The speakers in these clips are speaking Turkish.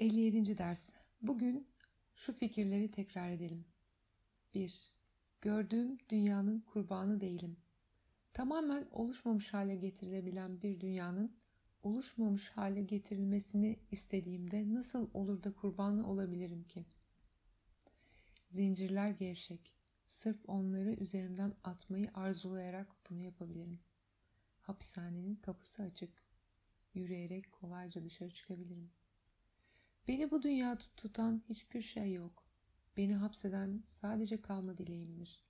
57. ders. Bugün şu fikirleri tekrar edelim. 1. Gördüğüm dünyanın kurbanı değilim. Tamamen oluşmamış hale getirilebilen bir dünyanın oluşmamış hale getirilmesini istediğimde nasıl olur da kurbanı olabilirim ki? Zincirler gevşek. Sırf onları üzerimden atmayı arzulayarak bunu yapabilirim. Hapishanenin kapısı açık. Yürüyerek kolayca dışarı çıkabilirim. Beni bu dünyada tutan hiçbir şey yok. Beni hapseden sadece kalma dileğimdir.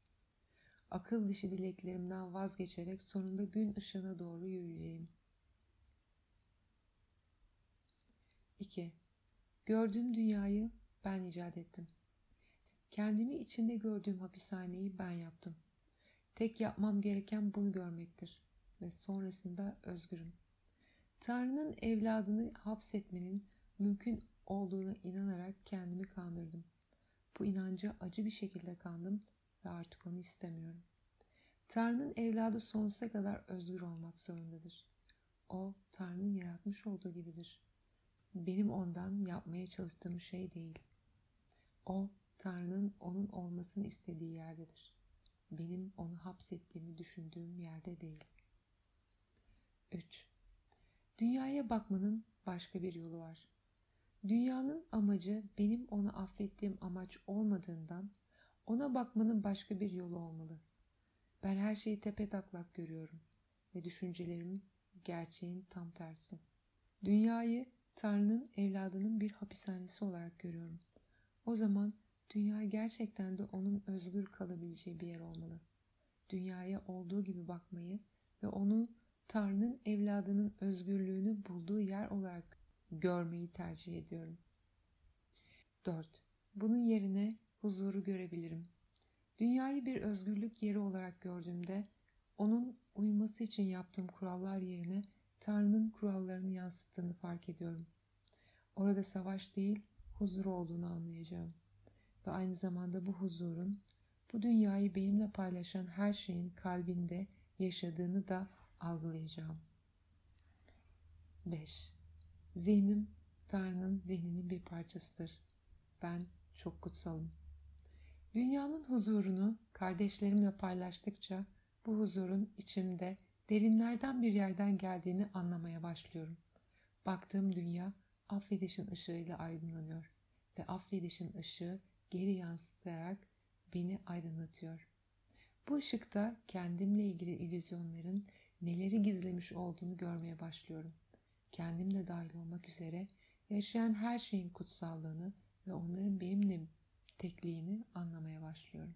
Akıl dışı dileklerimden vazgeçerek sonunda gün ışığına doğru yürüyeceğim. 2. Gördüğüm dünyayı ben icat ettim. Kendimi içinde gördüğüm hapishaneyi ben yaptım. Tek yapmam gereken bunu görmektir ve sonrasında özgürüm. Tanrı'nın evladını hapsetmenin mümkün olduğuna inanarak kendimi kandırdım. Bu inanca acı bir şekilde kandım ve artık onu istemiyorum. Tanrı'nın evladı sonsuza kadar özgür olmak zorundadır. O, Tanrı'nın yaratmış olduğu gibidir. Benim ondan yapmaya çalıştığım şey değil. O, Tanrı'nın onun olmasını istediği yerdedir. Benim onu hapsettiğimi düşündüğüm yerde değil. 3. Dünyaya bakmanın başka bir yolu var. Dünyanın amacı benim onu affettiğim amaç olmadığından ona bakmanın başka bir yolu olmalı. Ben her şeyi tepe taklak görüyorum ve düşüncelerim gerçeğin tam tersi. Dünyayı Tanrı'nın evladının bir hapishanesi olarak görüyorum. O zaman dünya gerçekten de onun özgür kalabileceği bir yer olmalı. Dünyaya olduğu gibi bakmayı ve onu Tanrı'nın evladının özgürlüğünü bulduğu yer olarak görmeyi tercih ediyorum. 4. Bunun yerine huzuru görebilirim. Dünyayı bir özgürlük yeri olarak gördüğümde onun uyması için yaptığım kurallar yerine Tanrı'nın kurallarını yansıttığını fark ediyorum. Orada savaş değil, huzur olduğunu anlayacağım. Ve aynı zamanda bu huzurun, bu dünyayı benimle paylaşan her şeyin kalbinde yaşadığını da algılayacağım. 5. Zihnim Tanrı'nın zihninin bir parçasıdır. Ben çok kutsalım. Dünyanın huzurunu kardeşlerimle paylaştıkça bu huzurun içimde derinlerden bir yerden geldiğini anlamaya başlıyorum. Baktığım dünya affedişin ışığıyla aydınlanıyor ve affedişin ışığı geri yansıtarak beni aydınlatıyor. Bu ışıkta kendimle ilgili illüzyonların neleri gizlemiş olduğunu görmeye başlıyorum. Kendimle dahil olmak üzere yaşayan her şeyin kutsallığını ve onların benimle tekliğini anlamaya başlıyorum.